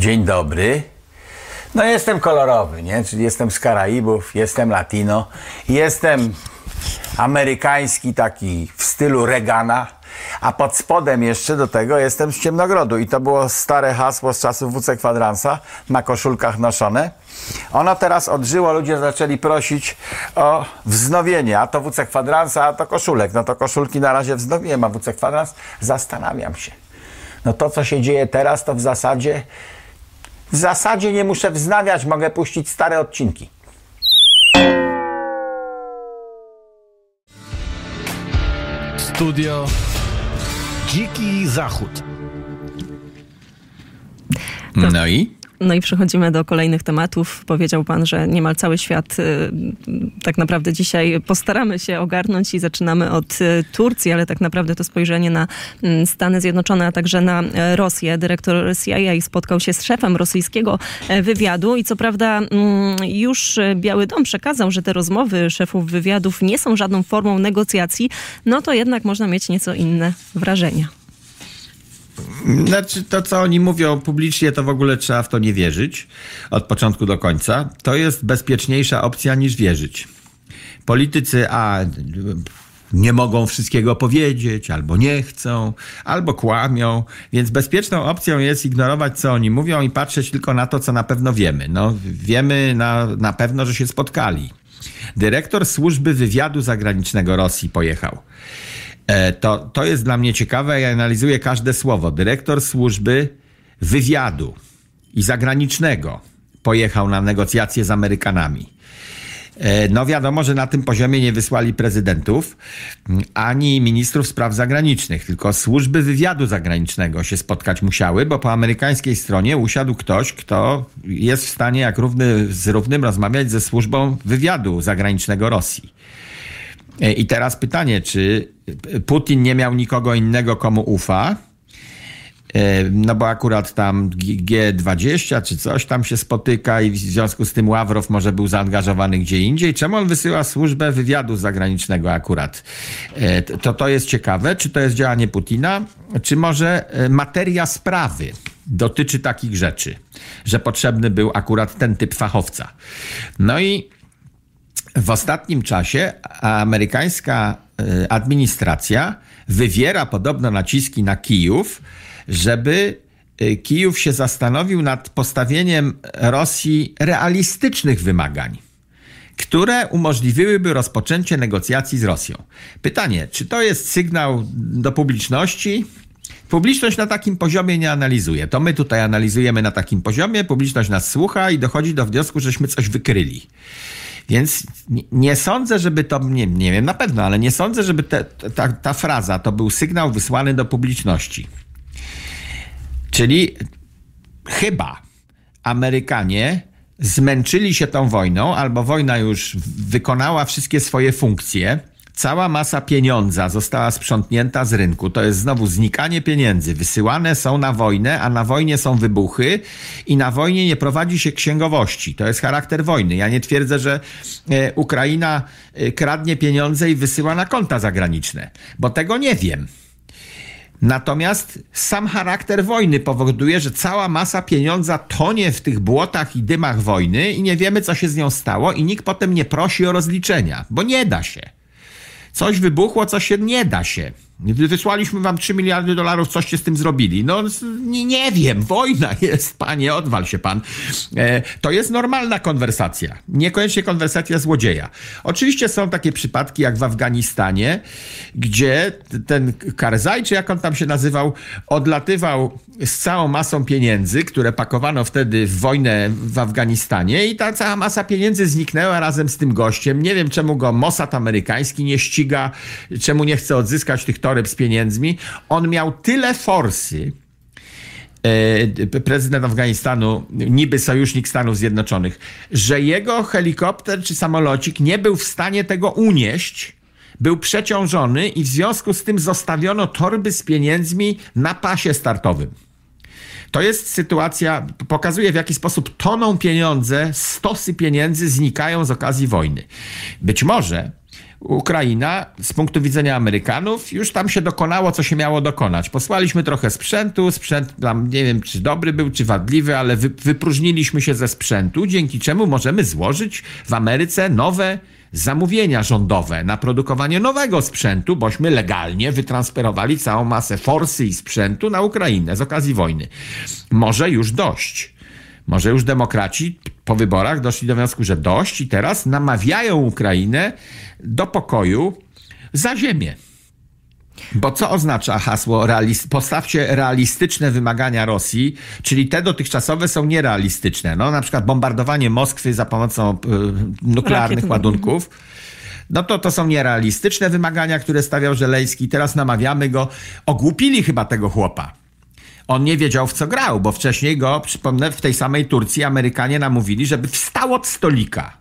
Dzień dobry. No jestem kolorowy, nie? Czyli jestem z Karaibów, jestem latino, jestem amerykański taki w stylu Reagana, a pod spodem jeszcze do tego jestem z Ciemnogrodu i to było stare hasło z czasów WC Kwadransa, na koszulkach noszone. Ono teraz odżyło, ludzie zaczęli prosić o wznowienie, a to WC Kwadransa, a to koszulek. No to koszulki na razie wznowiłem, a WC Kwadrans zastanawiam się. No to, co się dzieje teraz, to w zasadzie w zasadzie nie muszę wznawiać, mogę puścić stare odcinki. Studio Dziki Zachód. No i? No i przechodzimy do kolejnych tematów. Powiedział pan, że niemal cały świat y, tak naprawdę dzisiaj postaramy się ogarnąć i zaczynamy od y, Turcji, ale tak naprawdę to spojrzenie na y, Stany Zjednoczone, a także na y, Rosję. Dyrektor CIA spotkał się z szefem rosyjskiego e, wywiadu i co prawda mm, już Biały Dom przekazał, że te rozmowy szefów wywiadów nie są żadną formą negocjacji, no to jednak można mieć nieco inne wrażenia. Znaczy, to co oni mówią publicznie, to w ogóle trzeba w to nie wierzyć od początku do końca. To jest bezpieczniejsza opcja niż wierzyć. Politycy, a nie mogą wszystkiego powiedzieć, albo nie chcą, albo kłamią, więc bezpieczną opcją jest ignorować, co oni mówią i patrzeć tylko na to, co na pewno wiemy. No, wiemy na, na pewno, że się spotkali. Dyrektor służby wywiadu zagranicznego Rosji pojechał. E, to, to jest dla mnie ciekawe. Ja analizuję każde słowo. Dyrektor służby wywiadu i zagranicznego pojechał na negocjacje z Amerykanami. E, no wiadomo, że na tym poziomie nie wysłali prezydentów ani ministrów spraw zagranicznych, tylko służby wywiadu zagranicznego się spotkać musiały, bo po amerykańskiej stronie usiadł ktoś, kto jest w stanie jak równy z równym rozmawiać ze służbą wywiadu zagranicznego Rosji. E, I teraz pytanie, czy Putin nie miał nikogo innego, komu ufa? E, no bo akurat tam G20 czy coś tam się spotyka i w związku z tym Ławrow może był zaangażowany gdzie indziej. Czemu on wysyła służbę wywiadu zagranicznego akurat? E, to to jest ciekawe. Czy to jest działanie Putina? Czy może materia sprawy dotyczy takich rzeczy, że potrzebny był akurat ten typ fachowca? No i w ostatnim czasie amerykańska e, administracja wywiera podobno naciski na Kijów, żeby e, Kijów się zastanowił nad postawieniem Rosji realistycznych wymagań, które umożliwiłyby rozpoczęcie negocjacji z Rosją. Pytanie, czy to jest sygnał do publiczności? Publiczność na takim poziomie nie analizuje. To my tutaj analizujemy na takim poziomie, publiczność nas słucha i dochodzi do wniosku, żeśmy coś wykryli. Więc nie sądzę, żeby to, nie, nie wiem na pewno, ale nie sądzę, żeby te, ta, ta fraza to był sygnał wysłany do publiczności. Czyli chyba Amerykanie zmęczyli się tą wojną, albo wojna już wykonała wszystkie swoje funkcje Cała masa pieniądza została sprzątnięta z rynku. To jest znowu znikanie pieniędzy. Wysyłane są na wojnę, a na wojnie są wybuchy i na wojnie nie prowadzi się księgowości. To jest charakter wojny. Ja nie twierdzę, że e, Ukraina e, kradnie pieniądze i wysyła na konta zagraniczne, bo tego nie wiem. Natomiast sam charakter wojny powoduje, że cała masa pieniądza tonie w tych błotach i dymach wojny i nie wiemy, co się z nią stało, i nikt potem nie prosi o rozliczenia, bo nie da się. Coś wybuchło, co się nie da się. Wysłaliśmy wam 3 miliardy dolarów, coście z tym zrobili. No nie, nie wiem, wojna jest, panie, odwal się pan. E, to jest normalna konwersacja, niekoniecznie konwersacja złodzieja. Oczywiście są takie przypadki jak w Afganistanie, gdzie ten Karzaj, czy jak on tam się nazywał, odlatywał z całą masą pieniędzy, które pakowano wtedy w wojnę w Afganistanie i ta cała masa pieniędzy zniknęła razem z tym gościem. Nie wiem, czemu go Mossad amerykański nie ściga, czemu nie chce odzyskać tych toreb z pieniędzmi. On miał tyle forsy, e, prezydent Afganistanu, niby sojusznik Stanów Zjednoczonych, że jego helikopter czy samolocik nie był w stanie tego unieść, był przeciążony i w związku z tym zostawiono torby z pieniędzmi na pasie startowym. To jest sytuacja, pokazuje w jaki sposób toną pieniądze, stosy pieniędzy znikają z okazji wojny. Być może Ukraina z punktu widzenia Amerykanów już tam się dokonało, co się miało dokonać. Posłaliśmy trochę sprzętu, sprzęt tam nie wiem, czy dobry był, czy wadliwy, ale wy, wypróżniliśmy się ze sprzętu, dzięki czemu możemy złożyć w Ameryce nowe zamówienia rządowe na produkowanie nowego sprzętu, bośmy legalnie wytransferowali całą masę forsy i sprzętu na Ukrainę z okazji wojny. Może już dość. Może już demokraci po wyborach doszli do wniosku, że dość i teraz namawiają Ukrainę do pokoju za ziemię. Bo co oznacza hasło realist- postawcie realistyczne wymagania Rosji, czyli te dotychczasowe są nierealistyczne. No, na przykład bombardowanie Moskwy za pomocą y, nuklearnych Rakiet. ładunków. No to to są nierealistyczne wymagania, które stawiał Żelejski. Teraz namawiamy go. Ogłupili chyba tego chłopa. On nie wiedział w co grał, bo wcześniej go, przypomnę, w tej samej Turcji Amerykanie namówili, żeby wstał od stolika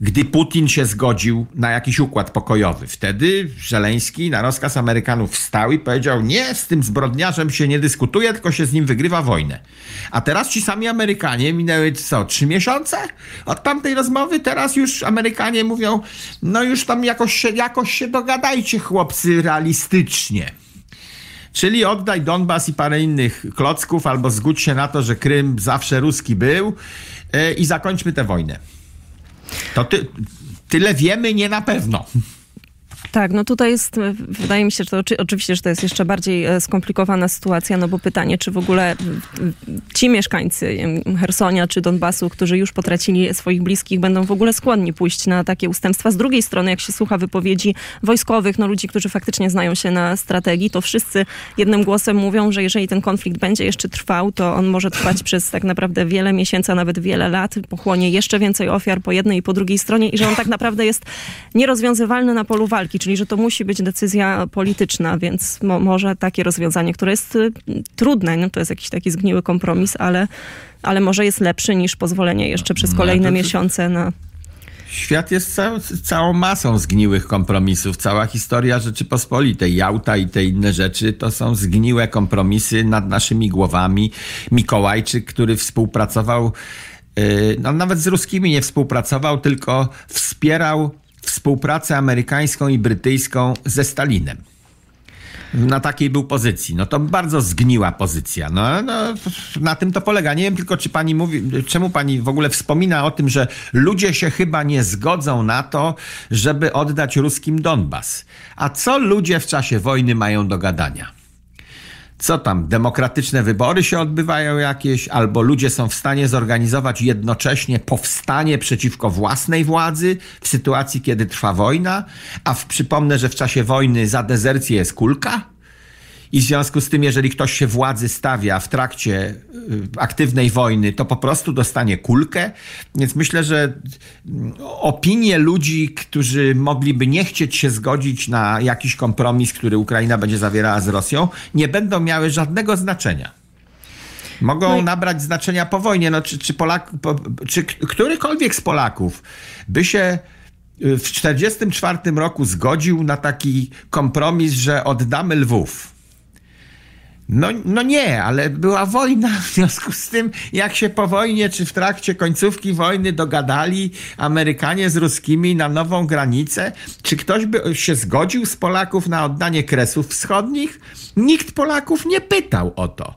gdy Putin się zgodził na jakiś układ pokojowy. Wtedy Żeleński na rozkaz Amerykanów wstał i powiedział: Nie, z tym zbrodniarzem się nie dyskutuje, tylko się z nim wygrywa wojnę. A teraz ci sami Amerykanie minęły co, trzy miesiące od tamtej rozmowy? Teraz już Amerykanie mówią: No już tam jakoś się, jakoś się dogadajcie, chłopcy, realistycznie. Czyli oddaj Donbas i parę innych klocków, albo zgódź się na to, że Krym zawsze ruski był yy, i zakończmy tę wojnę. To ty, tyle wiemy nie na pewno. Tak, no tutaj jest, e, wydaje mi się, że to oczy, oczywiście, że to jest jeszcze bardziej e, skomplikowana sytuacja, no bo pytanie, czy w ogóle ci mieszkańcy Hersonia czy Donbasu, którzy już potracili swoich bliskich, będą w ogóle skłonni pójść na takie ustępstwa. Z drugiej strony, jak się słucha wypowiedzi wojskowych, no ludzi, którzy faktycznie znają się na strategii, to wszyscy jednym głosem mówią, że jeżeli ten konflikt będzie jeszcze trwał, to on może trwać przez tak naprawdę wiele miesięcy, a nawet wiele lat, pochłonie jeszcze więcej ofiar po jednej i po drugiej stronie i że on tak naprawdę jest nierozwiązywalny na polu walki, czyli że to musi być decyzja polityczna, więc mo może takie rozwiązanie, które jest y, trudne, no to jest jakiś taki zgniły kompromis, ale, ale może jest lepszy niż pozwolenie jeszcze przez No, kolejne to- miesiące na... Świat jest cał, całą masą zgniłych kompromisów. Cała historia Rzeczypospolitej, Jałta i te inne rzeczy to są zgniłe kompromisy nad naszymi głowami. Mikołajczyk, który współpracował, yy, no nawet z ruskimi nie współpracował, tylko wspierał współpracę amerykańską i brytyjską ze Stalinem. Na takiej był pozycji. No to bardzo zgniła pozycja. No, no, na tym to polega. Nie wiem tylko, czy pani mówi, czemu pani w ogóle wspomina o tym, że ludzie się chyba nie zgodzą na to, żeby oddać ruskim Donbas. A co ludzie w czasie wojny mają do gadania? Co tam, demokratyczne wybory się odbywają jakieś, albo ludzie są w stanie zorganizować jednocześnie powstanie przeciwko własnej władzy w sytuacji, kiedy trwa wojna, a w, przypomnę, że w czasie wojny za dezercję jest kulka? I w związku z tym, jeżeli ktoś się władzy stawia w trakcie y, aktywnej wojny, to po prostu dostanie kulkę. Więc myślę, że mm, opinie ludzi, którzy mogliby nie chcieć się zgodzić na jakiś kompromis, który Ukraina będzie zawierała z Rosją, nie będą miały żadnego znaczenia. Mogą No i- nabrać znaczenia po wojnie. No, czy, czy, Polak, po, czy którykolwiek z Polaków by się y, w 1944 roku zgodził na taki kompromis, że oddamy Lwów? No, no nie, ale była wojna. W związku z tym, jak się po wojnie, czy w trakcie końcówki wojny dogadali Amerykanie z Ruskimi na nową granicę, czy ktoś by się zgodził z Polaków na oddanie Kresów Wschodnich? Nikt Polaków nie pytał o to.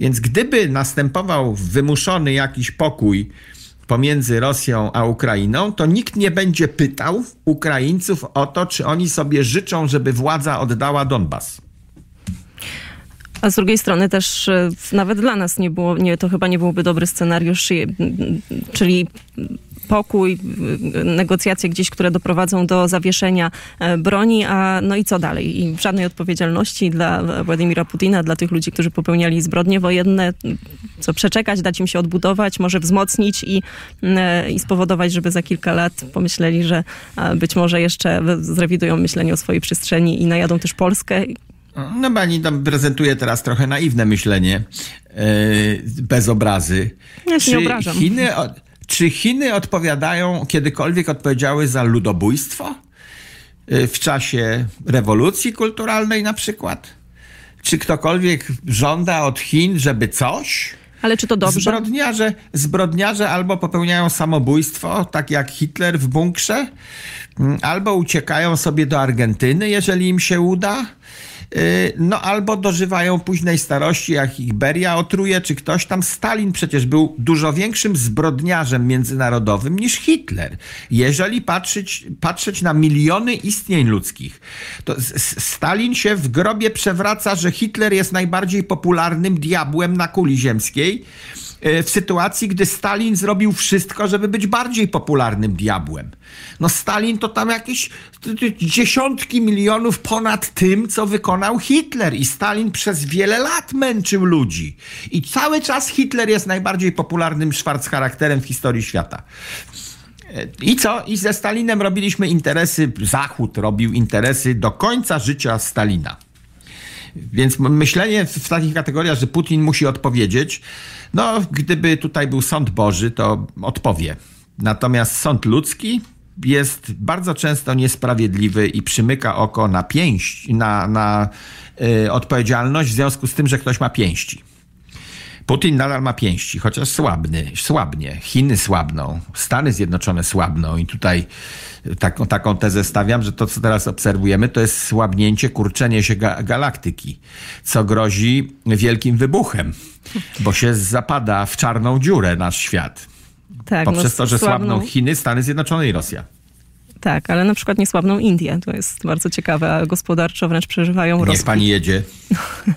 Więc gdyby następował wymuszony jakiś pokój pomiędzy Rosją a Ukrainą, to nikt nie będzie pytał Ukraińców o to, czy oni sobie życzą, żeby władza oddała Donbas. A z drugiej strony też e, nawet dla nas nie było, nie, to chyba nie byłby dobry scenariusz, czyli pokój, y, negocjacje gdzieś, które doprowadzą do zawieszenia e, broni, a no i co dalej? I żadnej odpowiedzialności dla Władimira Putina, dla tych ludzi, którzy popełniali zbrodnie wojenne, co przeczekać, dać im się odbudować, może wzmocnić i, e, i spowodować, żeby za kilka lat pomyśleli, że być może jeszcze zrewidują myślenie o swojej przestrzeni i najadą też Polskę. No pani tam prezentuje teraz trochę naiwne myślenie, yy, bez obrazy. Ja się nie obrażam. Chiny, czy Chiny odpowiadają, kiedykolwiek odpowiedziały za ludobójstwo? Yy, w czasie rewolucji kulturalnej na przykład? Czy ktokolwiek żąda od Chin, żeby coś? Ale czy to dobrze? Zbrodniarze, zbrodniarze albo popełniają samobójstwo, tak jak Hitler w bunkrze, albo uciekają sobie do Argentyny, jeżeli im się uda. Y, no albo dożywają późnej starości, jak ich Beria otruje, czy ktoś tam. Stalin przecież był dużo większym zbrodniarzem międzynarodowym niż Hitler. Jeżeli patrzeć, patrzeć na miliony istnień ludzkich, to Stalin się w grobie przewraca, że Hitler jest najbardziej popularnym diabłem na kuli ziemskiej w sytuacji, gdy Stalin zrobił wszystko, żeby być bardziej popularnym diabłem. No Stalin to tam jakieś dziesiątki milionów ponad tym, co wykonał Hitler i Stalin przez wiele lat męczył ludzi. I cały czas Hitler jest najbardziej popularnym charakterem w historii świata. E, I co? I ze Stalinem robiliśmy interesy, Zachód robił interesy do końca życia Stalina. Więc myślenie w takich kategoriach, że Putin musi odpowiedzieć, no gdyby tutaj był sąd Boży, to odpowie. Natomiast sąd ludzki jest bardzo często niesprawiedliwy i przymyka oko na pięść, na, na y, odpowiedzialność w związku z tym, że ktoś ma pięści. Putin nadal ma pięści, chociaż słabny, słabnie. Chiny słabną, Stany Zjednoczone słabną i tutaj taką, taką tezę stawiam, że to, co teraz obserwujemy, to jest słabnięcie, kurczenie się ga galaktyki, co grozi wielkim wybuchem, bo się zapada w czarną dziurę nasz świat. Tak, poprzez no, to, że słabną... słabną Chiny, Stany Zjednoczone i Rosja. Tak, ale na przykład nie słabną Indie. To jest bardzo ciekawe, a gospodarczo wręcz przeżywają Niech rozkwit. pani jedzie.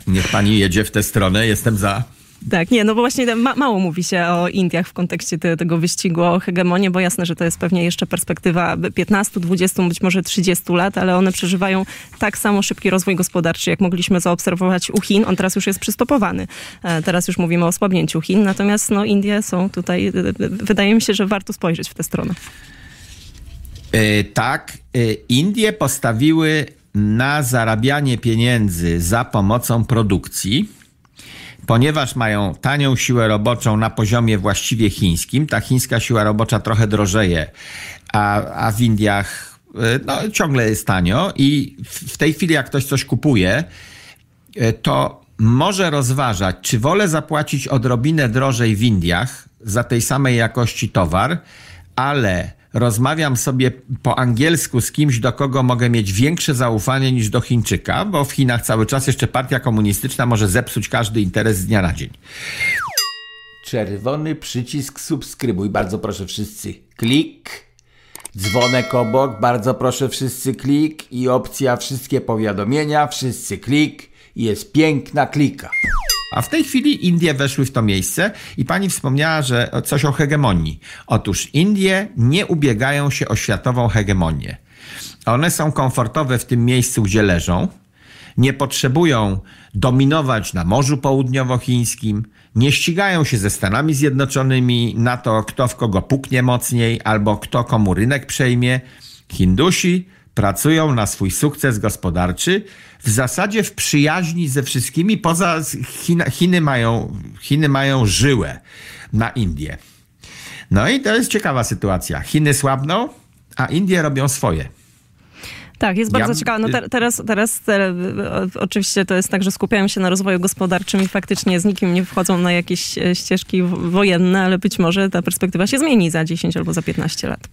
Niech pani jedzie w tę stronę, jestem za. Tak, nie, no bo właśnie ma, mało mówi się o Indiach w kontekście te, tego wyścigu o hegemonię, bo jasne, że to jest pewnie jeszcze perspektywa 15, 20, być może 30 lat, ale one przeżywają tak samo szybki rozwój gospodarczy, jak mogliśmy zaobserwować u Chin. On teraz już jest przystopowany. E, teraz już mówimy o osłabnięciu Chin, natomiast no, Indie są tutaj, e, e, wydaje mi się, że warto spojrzeć w tę stronę. tak, Indie postawiły na zarabianie pieniędzy za pomocą produkcji ponieważ mają tanią siłę roboczą na poziomie właściwie chińskim, ta chińska siła robocza trochę drożeje, a, a w Indiach e, no, ciągle jest tanio i w tej chwili jak ktoś coś kupuje, e, to może rozważać, czy wolę zapłacić odrobinę drożej w Indiach za tej samej jakości towar, ale rozmawiam sobie po angielsku z kimś, do kogo mogę mieć większe zaufanie niż do Chińczyka, bo w Chinach cały czas jeszcze partia komunistyczna może zepsuć każdy interes z dnia na dzień. Czerwony przycisk subskrybuj, bardzo proszę wszyscy. Klik. Dzwonek obok, bardzo proszę wszyscy klik i opcja wszystkie powiadomienia, wszyscy klik jest piękna klika. A w tej chwili Indie weszły w to miejsce i pani wspomniała, że coś o hegemonii. Otóż Indie nie ubiegają się o światową hegemonię. One są komfortowe w tym miejscu, gdzie leżą, nie potrzebują dominować na Morzu Południowochińskim, nie ścigają się ze Stanami Zjednoczonymi na to, kto w kogo puknie mocniej albo kto komu rynek przejmie. Hindusi pracują na swój sukces gospodarczy w zasadzie w przyjaźni ze wszystkimi, poza China, Chiny, mają, Chiny mają żyłę na Indię. No i to jest ciekawa sytuacja. Chiny słabną, a Indie robią swoje. Tak, jest bardzo ja... ciekawe. No te, teraz, teraz te, oczywiście to jest tak, że skupiają się na rozwoju gospodarczym i faktycznie z nikim nie wchodzą na jakieś e, ścieżki wojenne, ale być może ta perspektywa się zmieni za 10 albo za 15 lat.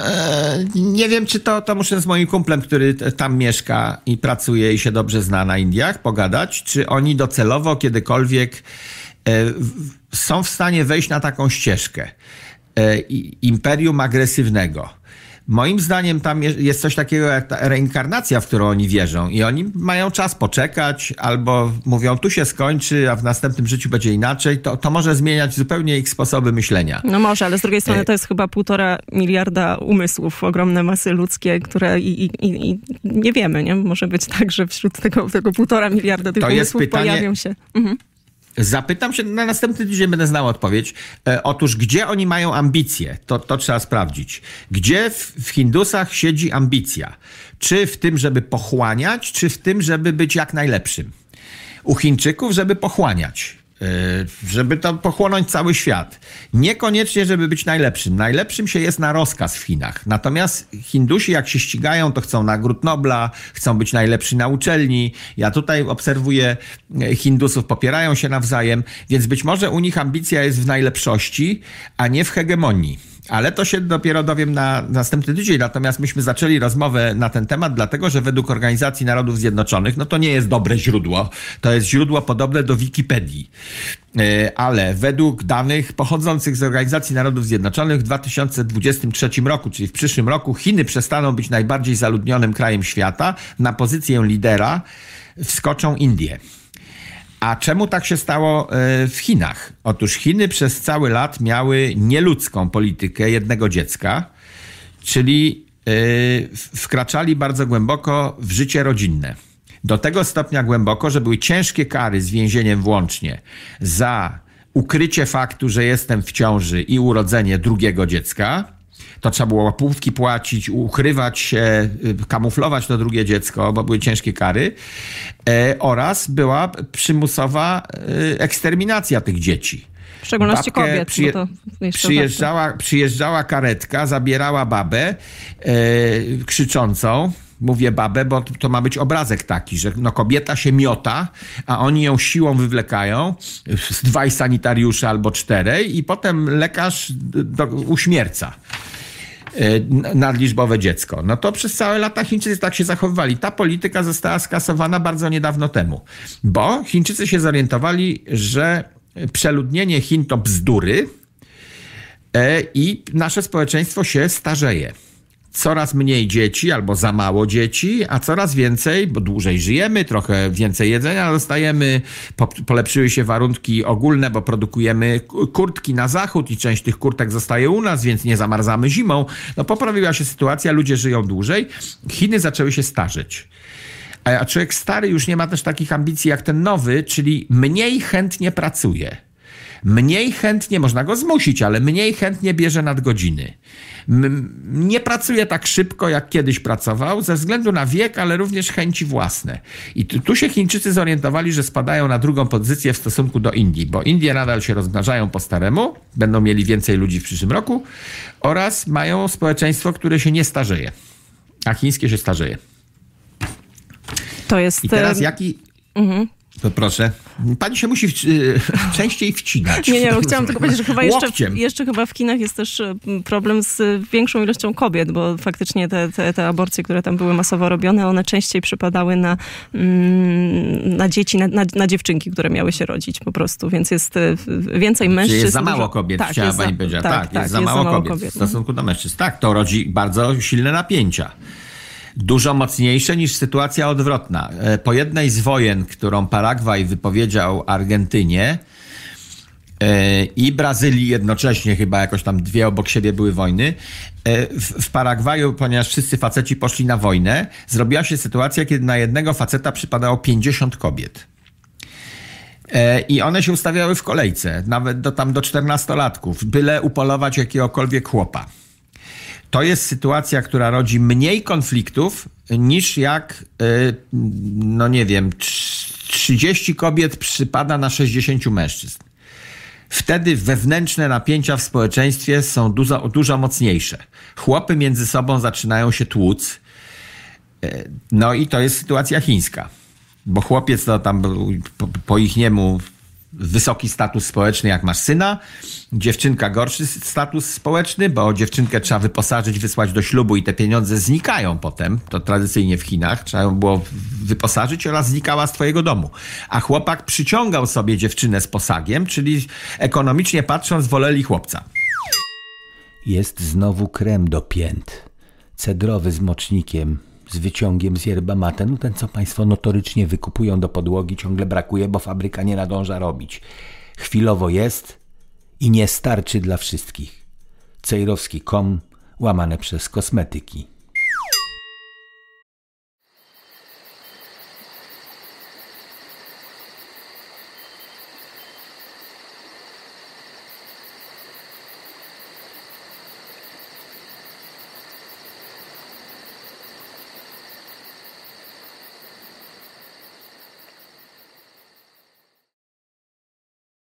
E, nie wiem, czy to, to muszę z moim kumplem, który tam mieszka i pracuje i się dobrze zna na Indiach, pogadać, czy oni docelowo kiedykolwiek e, są w stanie wejść na taką ścieżkę e, imperium agresywnego Moim zdaniem tam jest coś takiego jak ta reinkarnacja, w którą oni wierzą i oni mają czas poczekać albo mówią, tu się skończy, a w następnym życiu będzie inaczej. To, to może zmieniać zupełnie ich sposoby myślenia. No może, ale z drugiej strony e, to jest chyba półtora miliarda umysłów, ogromne masy ludzkie, które i, i, i nie wiemy, nie? Może być tak, że wśród tego, tego półtora miliarda tych to umysłów pytanie, pojawią się... Mhm. Zapytam się, na następny tydzień będę znał odpowiedź. E, otóż, gdzie oni mają ambicje? To, to trzeba sprawdzić. Gdzie w, w Hindusach siedzi ambicja? Czy w tym, żeby pochłaniać, czy w tym, żeby być jak najlepszym? U Chińczyków, żeby pochłaniać. Żeby to pochłonąć cały świat. Niekoniecznie, żeby być najlepszym. Najlepszym się jest na rozkaz w Chinach. Natomiast Hindusi, jak się ścigają, to chcą nagród Nobla, chcą być najlepsi na uczelni. Ja tutaj obserwuję e, Hindusów, popierają się nawzajem, więc być może u nich ambicja jest w najlepszości, a nie w hegemonii. Ale to się dopiero dowiem na następny tydzień. Natomiast myśmy zaczęli rozmowę na ten temat, dlatego że według Organizacji Narodów Zjednoczonych, no to nie jest dobre źródło. To jest źródło podobne do Wikipedii. E, ale według danych pochodzących z Organizacji Narodów Zjednoczonych w 2023 roku, czyli w przyszłym roku, Chiny przestaną być najbardziej zaludnionym krajem świata. Na pozycję lidera wskoczą Indie. A czemu tak się stało e, w Chinach? Otóż Chiny przez cały lat miały nieludzką politykę jednego dziecka, czyli e, wkraczali bardzo głęboko w życie rodzinne. Do tego stopnia głęboko, że były ciężkie kary z więzieniem włącznie za ukrycie faktu, że jestem w ciąży i urodzenie drugiego dziecka, to trzeba było łapówki płacić, ukrywać się, y, kamuflować to drugie dziecko, bo były ciężkie kary. E, oraz była przymusowa y, eksterminacja tych dzieci. W szczególności babkę kobiet. Przyje przyjeżdżała, przyjeżdżała karetka, zabierała babę e, krzyczącą. Mówię babę, bo to ma być obrazek taki, że no kobieta się miota, a oni ją siłą wywlekają, z dwaj sanitariusze albo czterej i potem lekarz do, uśmierca. E, nadliczbowe dziecko. No to przez całe lata Chińczycy tak się zachowywali. Ta polityka została skasowana bardzo niedawno temu, bo Chińczycy się zorientowali, że przeludnienie Chin to bzdury e, i nasze społeczeństwo się starzeje coraz mniej dzieci albo za mało dzieci, a coraz więcej, bo dłużej żyjemy, trochę więcej jedzenia dostajemy, polepszyły się warunki ogólne, bo produkujemy kurtki na zachód i część tych kurtek zostaje u nas, więc nie zamarzamy zimą. No poprawiła się sytuacja, ludzie żyją dłużej. Chiny zaczęły się starzeć. A człowiek stary już nie ma też takich ambicji jak ten nowy, czyli mniej chętnie pracuje. Mniej chętnie, można go zmusić, ale mniej chętnie bierze nadgodziny nie pracuje tak szybko, jak kiedyś pracował, ze względu na wiek, ale również chęci własne. I tu, tu się Chińczycy zorientowali, że spadają na drugą pozycję w stosunku do Indii, bo Indie nadal się rozmnażają po staremu, będą mieli więcej ludzi w przyszłym roku oraz mają społeczeństwo, które się nie starzeje, a chińskie się starzeje. To jest. I teraz jaki. Mhm. To proszę. Pani się musi w, częściej wcinać. Nie, nie, bo chciałam tylko powiedzieć, że chyba jeszcze, jeszcze chyba w kinach jest też e, problem z większą ilością kobiet, bo faktycznie te, te, te aborcje, które tam były masowo robione, one częściej przypadały na, mm, na dzieci, na, na, na dziewczynki, które miały się rodzić po prostu, więc jest e, więcej mężczyzn. Czyli jest za mało kobiet, tak, chciała pani powiedzieć. Tak, tak, jest, tak, za, jest mało za mało kobiet, kobiet w stosunku do mężczyzn. Tak, to rodzi bardzo silne napięcia dużo mocniejsze niż sytuacja odwrotna. E, po jednej z wojen, którą Paragwaj wypowiedział Argentynie e, i Brazylii jednocześnie, chyba jakoś tam dwie obok siebie były wojny, e, w, Paragwaju, ponieważ wszyscy faceci poszli na wojnę, zrobiła się sytuacja, kiedy na jednego faceta przypadało 50 kobiet. I one się ustawiały w kolejce, nawet do, tam do 14-latków, byle upolować jakiegokolwiek chłopa to jest sytuacja, która rodzi mniej konfliktów niż jak, y, no nie wiem, 30 kobiet przypada na 60 mężczyzn. Wtedy wewnętrzne napięcia w społeczeństwie są dużo, dużo mocniejsze. Chłopy między sobą zaczynają się tłuc. Y, no i to jest sytuacja chińska. Bo chłopiec to tam po, po ich niemu wysoki status społeczny, jak masz syna, dziewczynka gorszy status społeczny, bo dziewczynkę trzeba wyposażyć, wysłać do ślubu i te pieniądze znikają potem, to tradycyjnie w Chinach, trzeba ją było wyposażyć oraz znikała z twojego domu. A chłopak przyciągał sobie dziewczynę z posagiem, czyli ekonomicznie patrząc woleli chłopca. Jest znowu krem do pięt, cedrowy z mocznikiem, z wyciągiem z yerba mate, no ten co Państwo notorycznie wykupują do podłogi, ciągle brakuje, bo fabryka nie nadąża robić. Chwilowo jest i nie starczy dla wszystkich. Cejrowski.com łamane przez kosmetyki.